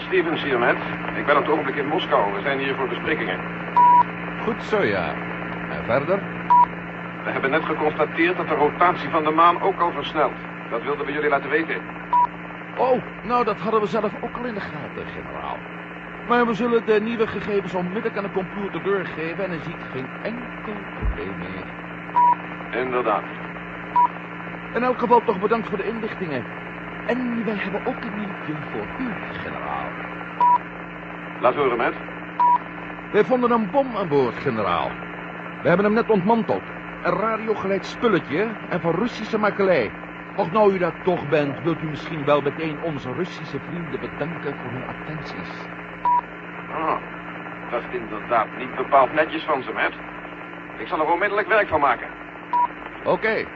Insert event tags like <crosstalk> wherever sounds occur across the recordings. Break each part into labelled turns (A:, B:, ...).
A: Stevens hier, met. Ik ben op het ogenblik in Moskou. We zijn hier voor besprekingen.
B: Goed zo, ja. En verder?
A: We hebben net geconstateerd dat de rotatie van de maan ook al versnelt. Dat wilden we jullie laten weten.
B: Oh, nou, dat hadden we zelf ook al in de gaten, generaal. Maar we zullen de nieuwe gegevens onmiddellijk aan de computer doorgeven... en hij ziet geen enkel probleem meer.
A: Inderdaad.
B: In elk geval toch bedankt voor de inlichtingen. En wij hebben ook een nieuwtje voor u, generaal.
A: Laat horen, met.
B: Wij vonden een bom aan boord, generaal. We hebben hem net ontmanteld. Een radiogeleid spulletje en van Russische makelij. Och, nou u dat toch bent, wilt u misschien wel meteen onze Russische vrienden bedanken voor hun attenties.
A: Oh, dat is inderdaad niet bepaald netjes van ze, met. Ik zal er onmiddellijk werk van maken.
B: Oké.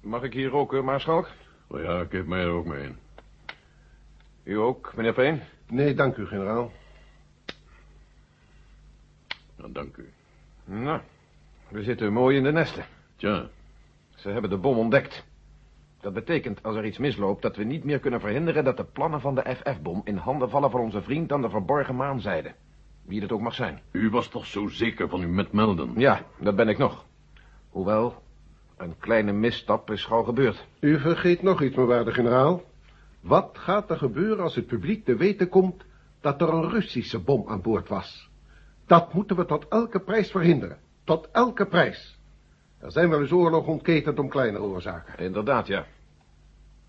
A: Mag ik hier roken, Maarschalk?
C: Oh ja, ik heb mij er ook mee in.
A: U ook, meneer Payne?
D: Nee, dank u, generaal.
C: Nou, dank u.
A: Nou, we zitten mooi in de nesten.
C: Tja,
A: Ze hebben de bom ontdekt. Dat betekent, als er iets misloopt, dat we niet meer kunnen verhinderen... dat de plannen van de FF-bom in handen vallen van onze vriend aan de verborgen maanzijde. Wie dat ook mag zijn.
C: u was toch zo zeker van uw metmelden?
A: Ja, dat ben ik nog. Hoewel, een kleine misstap is gauw gebeurd.
D: U vergeet nog iets, mijn waarde generaal. Wat gaat er gebeuren als het publiek te weten komt dat er een Russische bom aan boord was? Dat moeten we tot elke prijs verhinderen. Tot elke prijs. Er zijn wel eens oorlog ontketend om kleinere oorzaken.
A: Inderdaad, ja.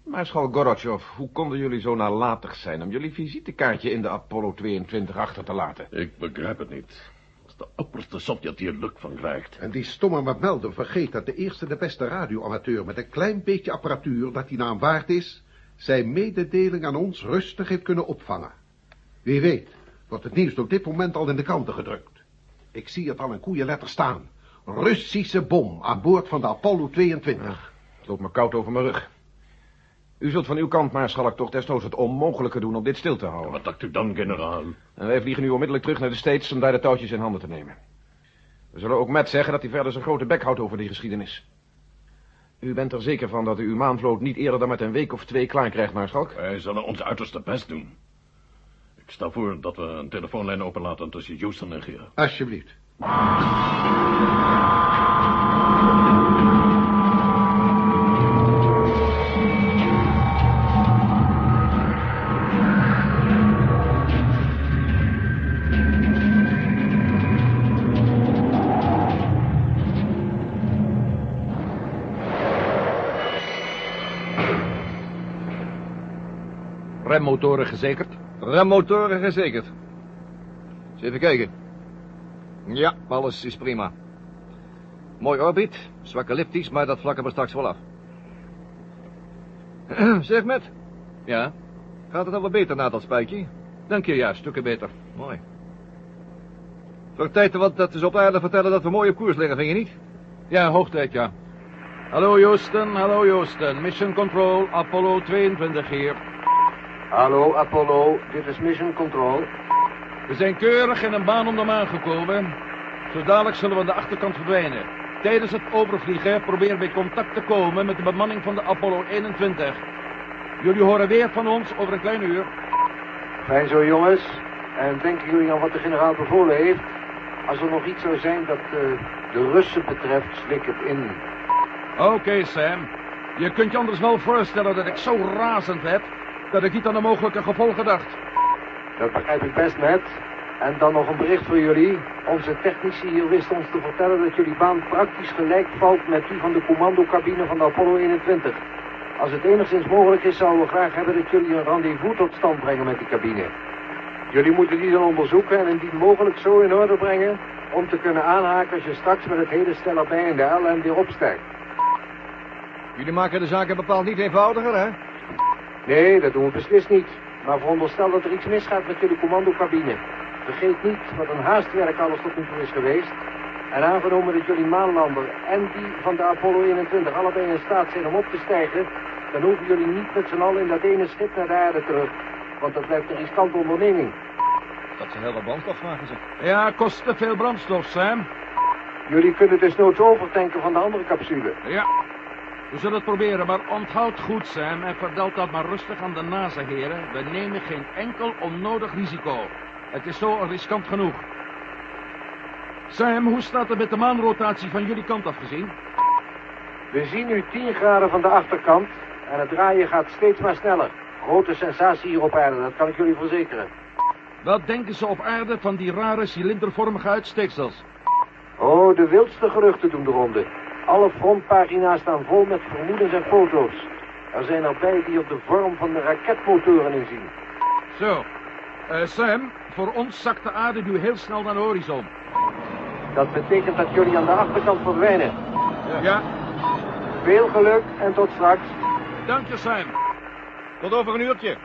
A: Maarschalk Gorotjov, hoe konden jullie zo nalatig zijn... om jullie visitekaartje in de Apollo 22 achter te laten?
C: Ik begrijp het niet. Als de opperste Sovjet hier luk van krijgt.
D: En die stomme McMelden vergeet dat de eerste de beste radioamateur... met een klein beetje apparatuur dat die naam waard is... zijn mededeling aan ons rustig heeft kunnen opvangen. Wie weet wordt het nieuws op dit moment al in de kranten gedrukt. Ik zie het al in koeienletters staan. Russische bom aan boord van de Apollo 22.
A: Het loopt me koud over mijn rug. U zult van uw kant, Maarschalk, toch desnoods het onmogelijke doen om dit stil te houden.
C: Wat dacht u dan, generaal?
A: En wij vliegen nu onmiddellijk terug naar de States om daar de touwtjes in handen te nemen. We zullen ook Matt zeggen dat hij verder zijn grote bek houdt over die geschiedenis. U bent er zeker van dat u uw maanvloot niet eerder dan met een week of twee klaar krijgt, Maarschalk?
C: Wij zullen ons uiterste best doen. Ik stel voor dat we een telefoonlijn openlaten tussen Houston en Gera.
D: Alsjeblieft.
B: Remmotoren gezekerd?
E: Remmotoren gezekerd. Eens even kijken. Ja, alles is prima. Mooi orbit, zwak elliptisch, maar dat vlakken we straks wel af. <clears throat> zeg met,
B: Ja,
E: gaat het al wat beter na dat spuitje?
B: dank je, ja, stukken beter.
E: Mooi. Voor tijd wat dat is op aarde vertellen dat we mooi op koers liggen, vind je niet?
B: Ja, hoog tijd, ja. Hallo Houston, hallo Houston. Mission Control, Apollo 22 hier.
F: Hallo Apollo, dit is Mission Control.
B: We zijn keurig in een baan om de maan gekomen. Zo dadelijk zullen we aan de achterkant verdwijnen. Tijdens het overvliegen proberen we in contact te komen met de bemanning van de Apollo 21. Jullie horen weer van ons over een klein uur.
F: Fijn zo jongens. En denken jullie aan wat de generaal bevolen heeft? Als er nog iets zou zijn dat eh, de Russen betreft, slik het in.
B: Oké, Sam. Je kunt je anders wel voorstellen dat ik zo razend werd... dat ik niet aan de mogelijke gevolgen dacht.
F: Dat begrijp ik best net. En dan nog een bericht voor jullie. Onze technici hier wisten ons te vertellen dat jullie baan praktisch gelijk valt met die van de commandocabine van de Apollo 21. Als het enigszins mogelijk is, zouden we graag hebben dat jullie een rendezvous tot stand brengen met die cabine. Jullie moeten die dan onderzoeken en indien mogelijk zo in orde brengen om te kunnen aanhaken als je straks met het hele stel erbij in de LM weer opstijgt.
E: Jullie maken de zaken bepaald niet eenvoudiger, hè?
F: Nee, dat doen we beslist niet. Maar veronderstel dat er iets misgaat met jullie commandocabine. Vergeet niet wat een haastwerk alles tot nu toe is geweest. En aangenomen dat jullie maanlander en die van de Apollo 21 allebei in staat zijn om op te stijgen... dan hoeven jullie niet met z'n allen in dat ene schip naar de aarde terug. Want dat blijft een riskante onderneming.
E: Dat ze heel wat brandstof vragen ze.
B: Ja, kost te veel brandstof, Sam.
F: Jullie kunnen dus noods overtanken van de andere capsule.
B: Ja. We zullen het proberen, maar onthoud goed, Sam, en vertel dat maar rustig aan de NASA-heren. We nemen geen enkel onnodig risico. Het is zo riskant genoeg. Sam, hoe staat het met de maanrotatie van jullie kant af gezien?
F: We zien nu 10 graden van de achterkant en het draaien gaat steeds maar sneller. Grote sensatie hier op aarde, dat kan ik jullie verzekeren.
B: Wat denken ze op aarde van die rare cilindervormige uitsteeksels?
F: Oh, de wildste geruchten doen de ronde. Alle frontpagina's staan vol met vermoedens en foto's. Er zijn er bij die op de vorm van de raketmotoren inzien.
B: Zo. Eh, Sam, voor ons zakt de aarde nu heel snel naar de horizon.
F: Dat betekent dat jullie aan de achterkant verdwijnen.
B: Ja,
F: Veel geluk en tot straks.
B: dank je, Sam.
E: Tot over een uurtje.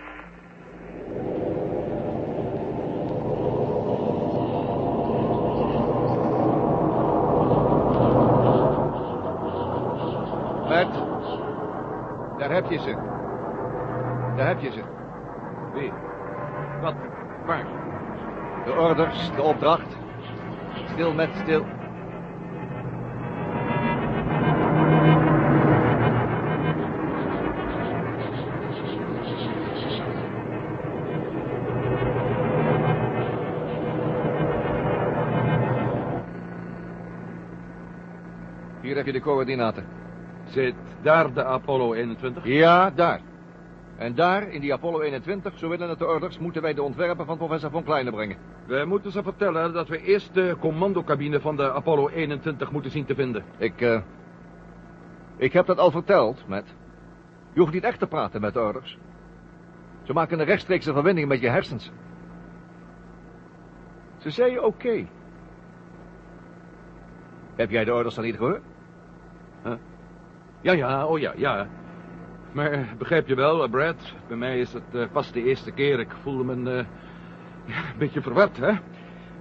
E: Heb je ze. Daar heb je ze.
B: Wie? Wat? Waar?
E: De orders, de opdracht. Stil, met stil. Hier heb je de coördinaten.
B: Zit daar de Apollo 21?
E: Ja, daar. En daar, in die Apollo 21, zo willen het de orders, moeten wij de ontwerpen van professor von Kleine brengen.
B: We moeten ze vertellen dat we eerst de commandocabine van de Apollo 21 moeten zien te vinden.
E: Ik, eh... ik heb dat al verteld, Matt. Je hoeft niet echt te praten met de orders. Ze maken een rechtstreekse verbinding met je hersens. Ze zeiden oké. Heb jij de orders dan niet gehoord?
B: Ja, ja, oh ja, ja. Maar eh, begrijp je wel, eh, Brad, bij mij is het eh, pas de eerste keer. Ik voelde me <laughs> ja, een beetje verward, hè.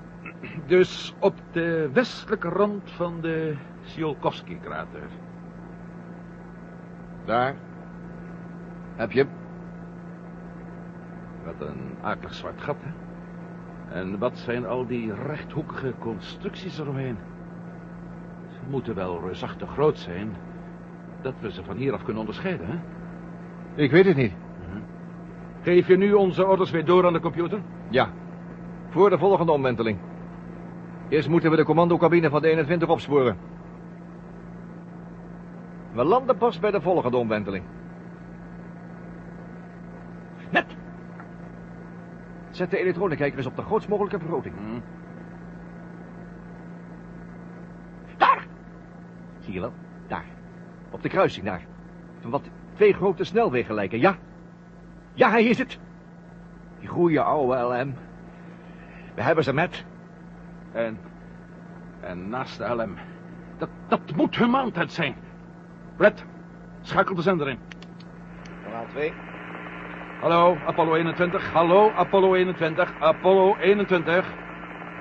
B: <clears throat> Dus op de westelijke rand van de Tsiolkovsky-krater.
E: Daar. Heb je?
B: Wat een akelig zwart gat, hè. En wat zijn al die rechthoekige constructies eromheen? Ze moeten wel reusachtig groot zijn... dat we ze van hieraf kunnen onderscheiden, hè.
E: Ik weet het niet.
B: Geef je nu onze orders weer door aan de computer?
E: Ja. Voor de volgende omwenteling. Eerst moeten we de commandocabine van de 21 opsporen. We landen pas bij de volgende omwenteling. Net! Zet de elektronenkijker eens op de grootst mogelijke vergroting. Daar! Zie je wel? Daar. Op de kruising daar. Van wat twee grote snelwegen lijken, ja? Ja, hij is het. Die goeie oude LM. We hebben ze met.
B: En, en naast de LM. Dat, dat moet hun maandtijd zijn. Brett, schakel de zender in.
E: Kanaal 2.
B: Hallo, Apollo 21. Hallo, Apollo 21. Apollo 21.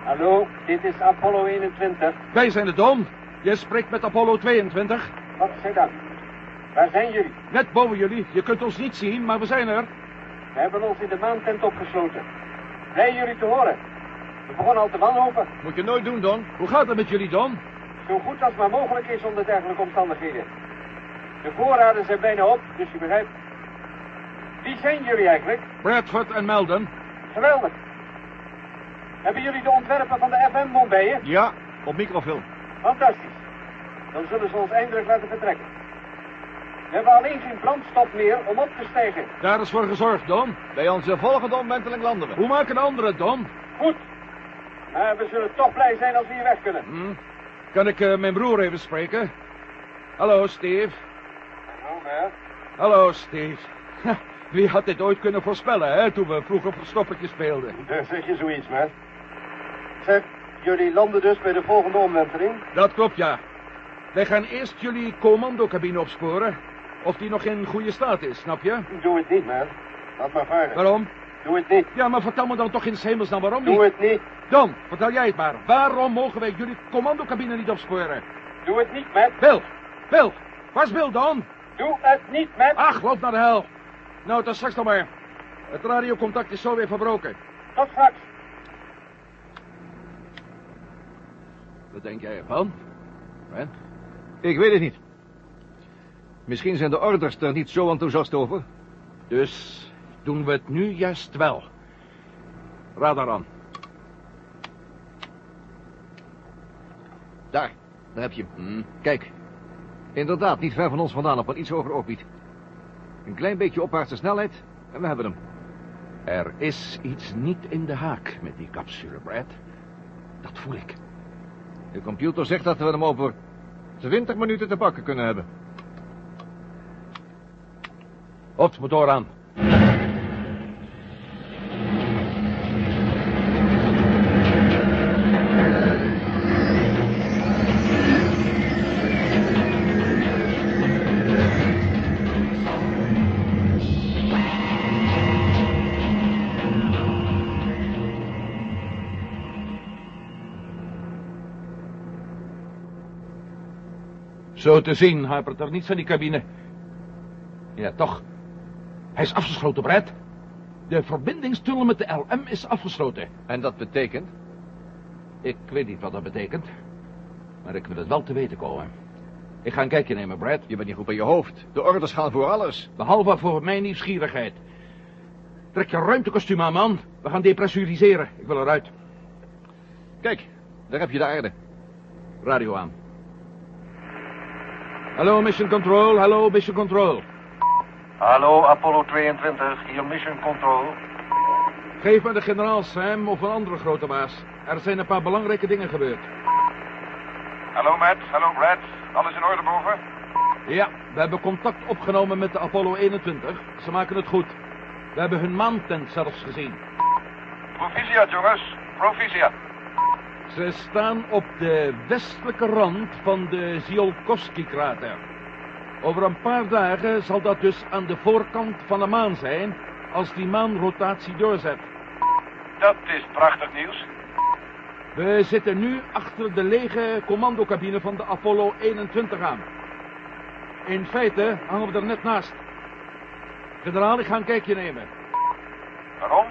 F: Hallo, dit is Apollo 21.
B: Wij zijn de Don. Je spreekt met Apollo 22.
F: Wat is dat? Waar zijn jullie?
B: Net boven jullie. Je kunt ons niet zien, maar we zijn er.
F: We hebben ons in de maantent opgesloten. Blij jullie te horen. We begonnen al te wanhopen.
E: Moet je nooit doen, Don.
B: Hoe gaat het met jullie, Don?
F: Zo goed als maar mogelijk is onder dergelijke omstandigheden. De voorraden zijn bijna op, dus je begrijpt. Wie zijn jullie eigenlijk?
B: Bradford en Melden.
F: Geweldig. Hebben jullie de ontwerpen van de FM-bom bij je?
E: Ja, op microfilm.
F: Fantastisch. Dan zullen ze ons eindelijk laten vertrekken. We hebben alleen geen brandstof meer om op te stijgen.
B: Daar is voor gezorgd, Don.
E: Bij onze volgende omwenteling landen we.
B: Hoe maken de anderen, Don?
F: Goed. Maar we zullen toch blij zijn als we hier weg kunnen.
B: Hm? Kan ik eh, mijn broer even spreken? Hallo, Steve.
F: Hallo, Bert.
B: Hallo, Steve. Ha, Wie had dit ooit kunnen voorspellen, hè, toen we vroeger verstoppertje speelden?
F: Daar zeg je zoiets, man. Zeg, jullie landen dus bij de volgende omwenteling?
B: Dat klopt, ja. Wij gaan eerst jullie commandocabine opsporen. Of die nog in goede staat is, snap je?
F: Doe het niet, man. Laat maar varen.
B: Waarom?
F: Doe het niet.
B: Ja, maar vertel me dan toch in hemelsnaam waarom
F: Doe
B: niet.
F: het niet.
B: Don, vertel jij het maar. Waarom mogen wij jullie commandocabine niet opsporen?
F: Doe het niet, Matt.
B: Bill, Bill, waar is Bill, Don?
F: Doe het niet, Matt.
B: Ach, loop naar de hel. Nou, tot straks dan maar. Het radiocontact is zo weer verbroken.
F: Tot straks.
E: Wat denk jij ervan? Hè?
A: Ik weet het niet.
E: Misschien zijn de orders er niet zo enthousiast over.
B: Dus doen we het nu juist wel. Radar aan.
E: Daar, daar heb je hem. Kijk, inderdaad, niet ver van ons vandaan op een iets hoger orbiet. Een klein beetje opwaartse snelheid en we hebben hem.
B: Er is iets niet in de haak met die capsule, Brad. Dat voel ik.
E: De computer zegt dat we hem over 20 minuten te pakken kunnen hebben.
B: Hoofdmotor aan. Zo te zien hapert er niets aan die cabine. Ja, toch. Hij is afgesloten, Brad. De verbindingstunnel met de LM is afgesloten.
E: En dat betekent?
B: Ik weet niet wat dat betekent. Maar ik wil het wel te weten komen. Ik ga een kijkje nemen, Brad.
E: Je bent niet goed bij je hoofd. De orders gaan voor alles.
B: Behalve voor mijn nieuwsgierigheid. Trek je ruimtekostuum aan, man. We gaan depressuriseren. Ik wil eruit.
E: Kijk, daar heb je de aarde.
B: Radio aan. Hallo, Mission Control. Hallo, Mission Control.
F: Hallo, Apollo 22, hier Mission Control.
B: Geef me de generaal Sam of een andere grote baas. Er zijn een paar belangrijke dingen gebeurd.
A: Hallo Matt, hallo Brad. Alles in orde boven?
B: Ja, we hebben contact opgenomen met de Apollo 21. Ze maken het goed. We hebben hun maantent zelfs gezien.
A: Proficiat jongens, proficiat.
B: Ze staan op de westelijke rand van de Ziolkowski-krater. Over een paar dagen zal dat dus aan de voorkant van de maan zijn... als die maanrotatie doorzet.
A: Dat is prachtig nieuws.
B: We zitten nu achter de lege commandocabine van de Apollo 21 aan. In feite hangen we er net naast. Generaal, ik ga een kijkje nemen.
A: Waarom?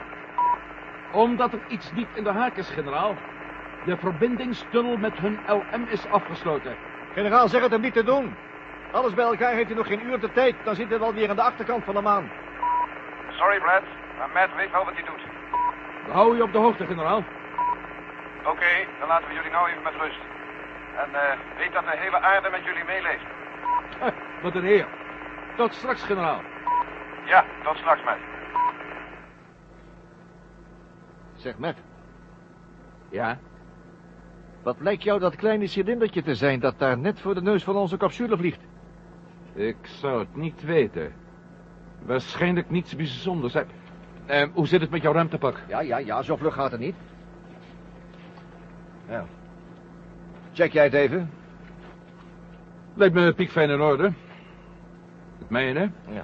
B: Omdat er iets niet in de haak is, generaal. De verbindingstunnel met hun LM is afgesloten.
E: Generaal, zeg het hem niet te doen. Alles bij elkaar heeft hij nog geen uur de tijd. Dan zit hij wel weer aan de achterkant van de maan.
A: Sorry Brad, maar Matt weet wel wat hij doet.
B: We houden je op de hoogte, generaal.
A: Oké, dan laten we jullie nou even met rust. En eh, weet dat de hele aarde met jullie meeleeft.
B: Wat een eer. Tot straks, generaal.
A: Ja, tot straks Matt.
E: Zeg, Matt,
B: Ja?
E: Wat lijkt jou dat kleine cilindertje te zijn... dat daar net voor de neus van onze capsule vliegt?
B: Ik zou het niet weten. Waarschijnlijk niets bijzonders. Eh, hoe zit het met jouw ruimtepak?
E: Ja, ja, ja, zo vlug gaat het niet. Ja. Check jij het even?
B: Lijkt me piekfijn in orde. Het mijne?
E: Ja.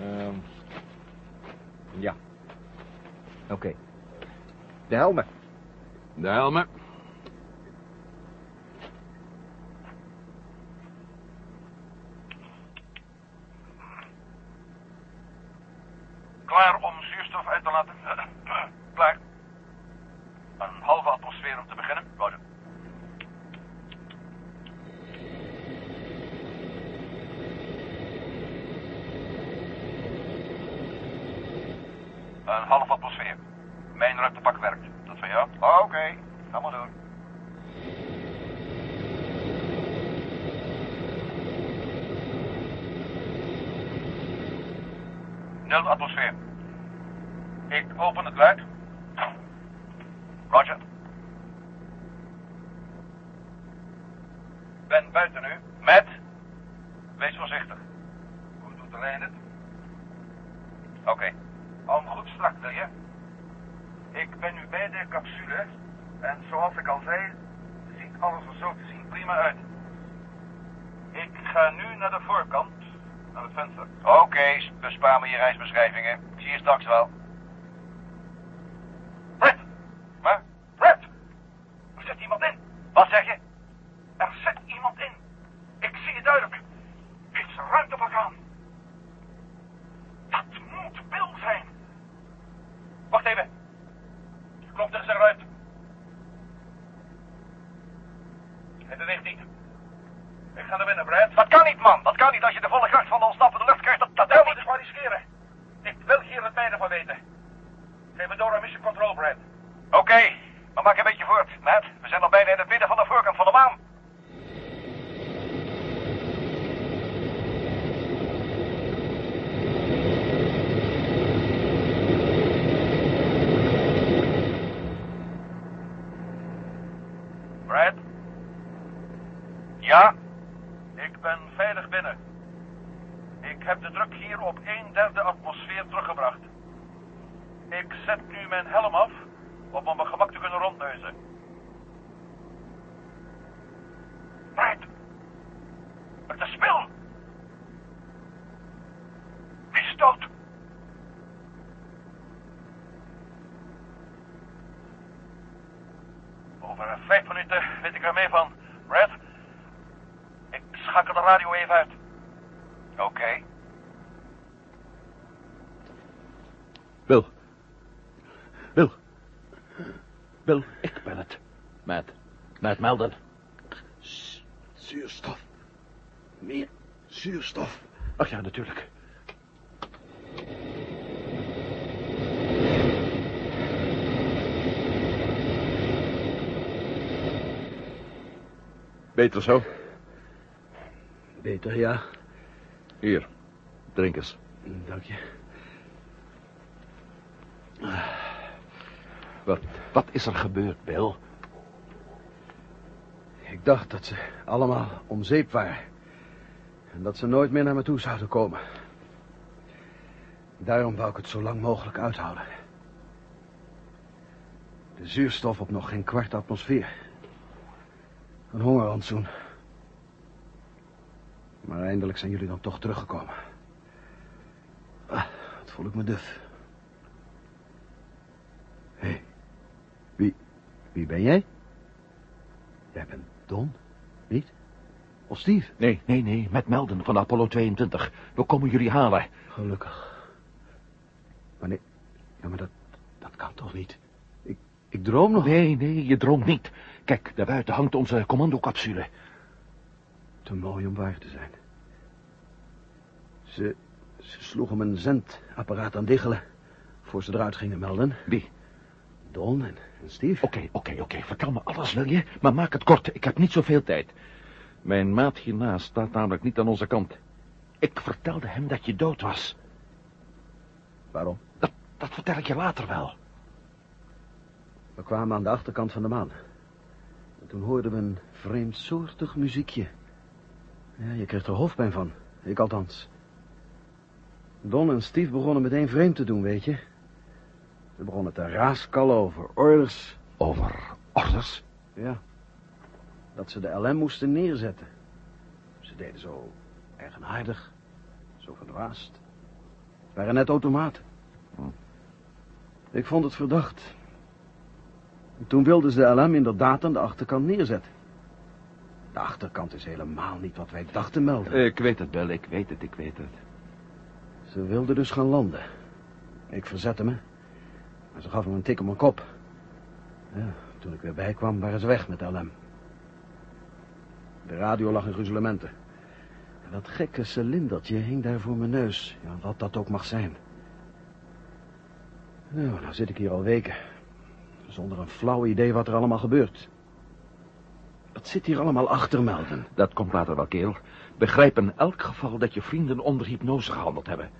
E: Ehm ja. Oké. De helmen.
B: De helmen.
A: Nul atmosfeer. Ik open het luik. Roger.
G: Ja? Ik ben veilig binnen. Ik heb de druk hier op een derde atmosfeer teruggebracht. Ik zet nu mijn helm af om op mijn gemak te kunnen rondneuzen. Brad! Het is Bill! Hij is dood! Over vijf minuten weet ik er mee van, Brad. Ik schakel de radio even uit. Oké.
B: Bill. Bill. Bill, ik ben het. Matt. Matt Melden.
H: Zuurstof. Meer zuurstof.
B: Ach ja, natuurlijk. Beter zo.
H: Beter, ja.
B: Hier, drink eens.
H: Dank je.
B: Wat, wat is er gebeurd, Bill?
H: Ik dacht dat ze allemaal om zeep waren. En dat ze nooit meer naar me toe zouden komen. Daarom wou ik het zo lang mogelijk uithouden. De zuurstof op nog geen kwart atmosfeer. Een hongerrantsoen. Maar eindelijk zijn jullie dan toch teruggekomen. Ah, wat voel ik me duf. Hé, hey, wie, wie ben jij? Jij bent Don, niet? Of Steve?
B: Nee, nee, nee, met Melden van Apollo 22. We komen jullie halen.
H: Gelukkig. Maar nee, ja, maar dat, dat kan toch niet? Ik, ik droom nog.
B: Nee, nee, je droomt niet. Kijk, daar buiten hangt onze commandocapsule.
H: Te mooi om waar te zijn. Ze, ze sloegen mijn zendapparaat aan diggelen... voor ze eruit gingen melden.
B: Wie?
H: Don en, en Steve.
B: Oké, oké, oké. Vertel me alles, wil je? Maar maak het kort. Ik heb niet zoveel tijd. Mijn maat hiernaast staat namelijk niet aan onze kant. Ik vertelde hem dat je dood was.
H: Waarom?
B: Dat, dat vertel ik je later wel.
H: We kwamen aan de achterkant van de maan. En toen hoorden we een vreemdsoortig muziekje. Ja, je kreeg er hoofdpijn van. Ik althans. Don en Steve begonnen meteen vreemd te doen, weet je. Ze begonnen te raaskallen over orders.
B: Over orders?
H: Ja. Dat ze de LM moesten neerzetten. Ze deden zo eigenaardig. Zo verdwaasd. Het waren net automaten. Ik vond het verdacht. En toen wilden ze de LM inderdaad aan de achterkant neerzetten. De achterkant is helemaal niet wat wij dachten melden.
B: Ik weet het, Bill. Ik weet het, ik weet het.
H: Ze wilden dus gaan landen. Ik verzette me. Maar ze gaf me een tik op mijn kop. Ja, toen ik weer bijkwam, waren ze weg met LM. De radio lag in gruzelementen. En dat gekke cilindertje hing daar voor mijn neus. Ja, wat dat ook mag zijn. Nou, nou zit ik hier al weken. Zonder een flauw idee wat er allemaal gebeurt. Wat zit hier allemaal achter, Melden?
B: Dat komt later wel, kerel. Begrijp in elk geval dat je vrienden onder hypnose gehandeld hebben.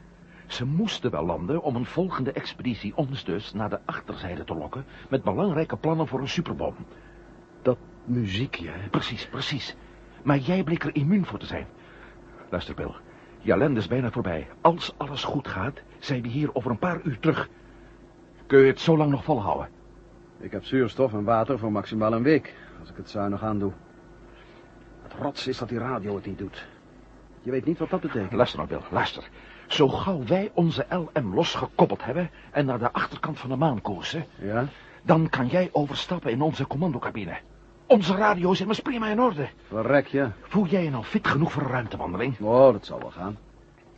B: Ze moesten wel landen om een volgende expeditie ons dus naar de achterzijde te lokken... met belangrijke plannen voor een superbom.
H: Dat muziekje, hè?
B: Precies, precies. Maar jij bleek er immuun voor te zijn. Luister, Bill. Je ellende is bijna voorbij. Als alles goed gaat, zijn we hier over een paar uur terug. Kun je het zo lang nog volhouden?
H: Ik heb zuurstof en water voor maximaal een week, als ik het zuinig aan doe. Het rots is dat die radio het niet doet. Je weet niet wat dat betekent.
B: Luister nou, Bill, luister. Zo gauw wij onze LM losgekoppeld hebben en naar de achterkant van de maan koersen...
H: Ja?
B: dan kan jij overstappen in onze commandocabine. Onze radio is immers prima in orde.
H: Verrek je.
B: Voel jij je nou fit genoeg voor een ruimtewandeling?
H: Oh, dat zal wel gaan.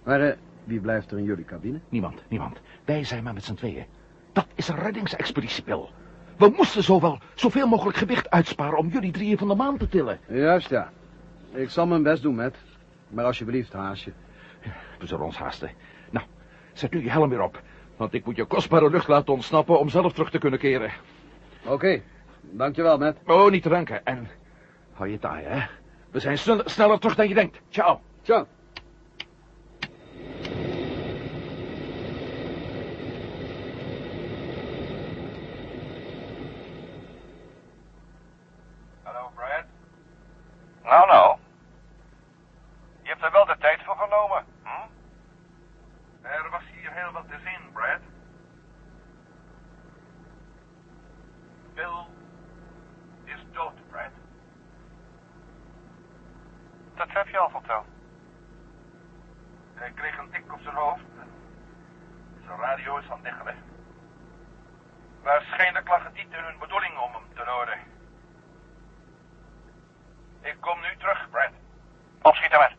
H: Maar eh, wie blijft er in jullie cabine?
B: Niemand, niemand. Wij zijn maar met z'n tweeën. Dat is een reddingsexpeditie, Bill. We moesten zowel zoveel mogelijk gewicht uitsparen om jullie drieën van de maan te tillen.
H: Juist, ja. Ik zal mijn best doen, Matt. Maar alsjeblieft, haasje.
B: We zullen ons haasten. Nou, zet nu je helm weer op. Want ik moet je kostbare lucht laten ontsnappen om zelf terug te kunnen keren.
H: Oké, dankjewel, Matt.
B: Oh, niet te danken. En hou je taai, hè. We zijn snel- sneller terug dan je denkt. Ciao.
H: Ciao.
G: Hallo, Brad. Nou, nou. Je hebt er wel de tijd voor genomen, hm? Er was hier heel wat te zien, Brad. Bill is dood, Brad. Dat heb je al verteld. Hij kreeg een tik op zijn hoofd. Zijn radio is aan dichtgelegd. Waarschijnlijk lag het niet in hun bedoeling om hem te doden. Ik kom nu terug, Brad. Opschieten met.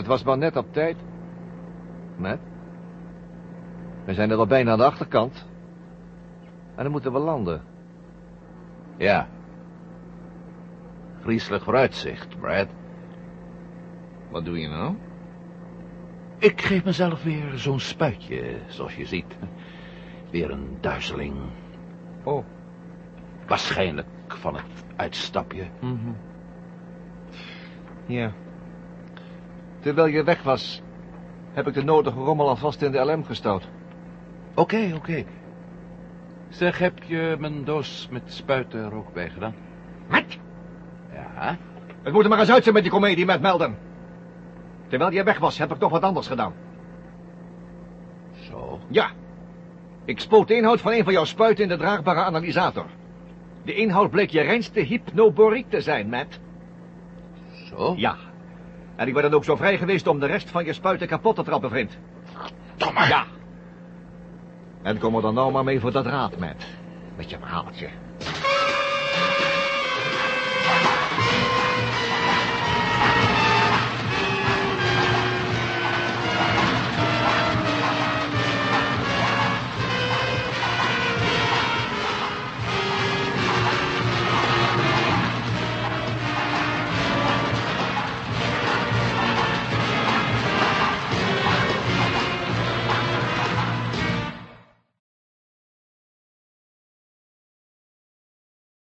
E: Dat was maar net op tijd. Met? We zijn er al bijna aan de achterkant. En dan moeten we landen.
B: Ja. Griezelig vooruitzicht, Brad.
E: Wat doe je nou?
B: Ik geef mezelf weer zo'n spuitje, zoals je ziet. Weer een duizeling.
E: Oh.
B: Waarschijnlijk van het uitstapje.
E: Mhm. Ja. Terwijl je weg was, heb ik de nodige rommel alvast in de LM gestouwd.
B: Oké, oké. Zeg, heb je mijn doos met spuiten er ook bij gedaan?
E: Wat?
B: Ja.
E: Het moet er maar eens uit zijn met die komedie met Melden. Terwijl jij weg was, heb ik nog wat anders gedaan.
B: Zo.
E: Ja. Ik spoot de inhoud van een van jouw spuiten in de draagbare analysator. De inhoud bleek je reinste hypnoboriek te zijn, Matt.
B: Zo?
E: Ja. En ik ben dan ook zo vrij geweest om de rest van je spuiten kapot te trappen, vriend.
B: Domme.
E: Ja. En kom er dan nou maar mee voor dat raad, Matt. Met je verhaaltje.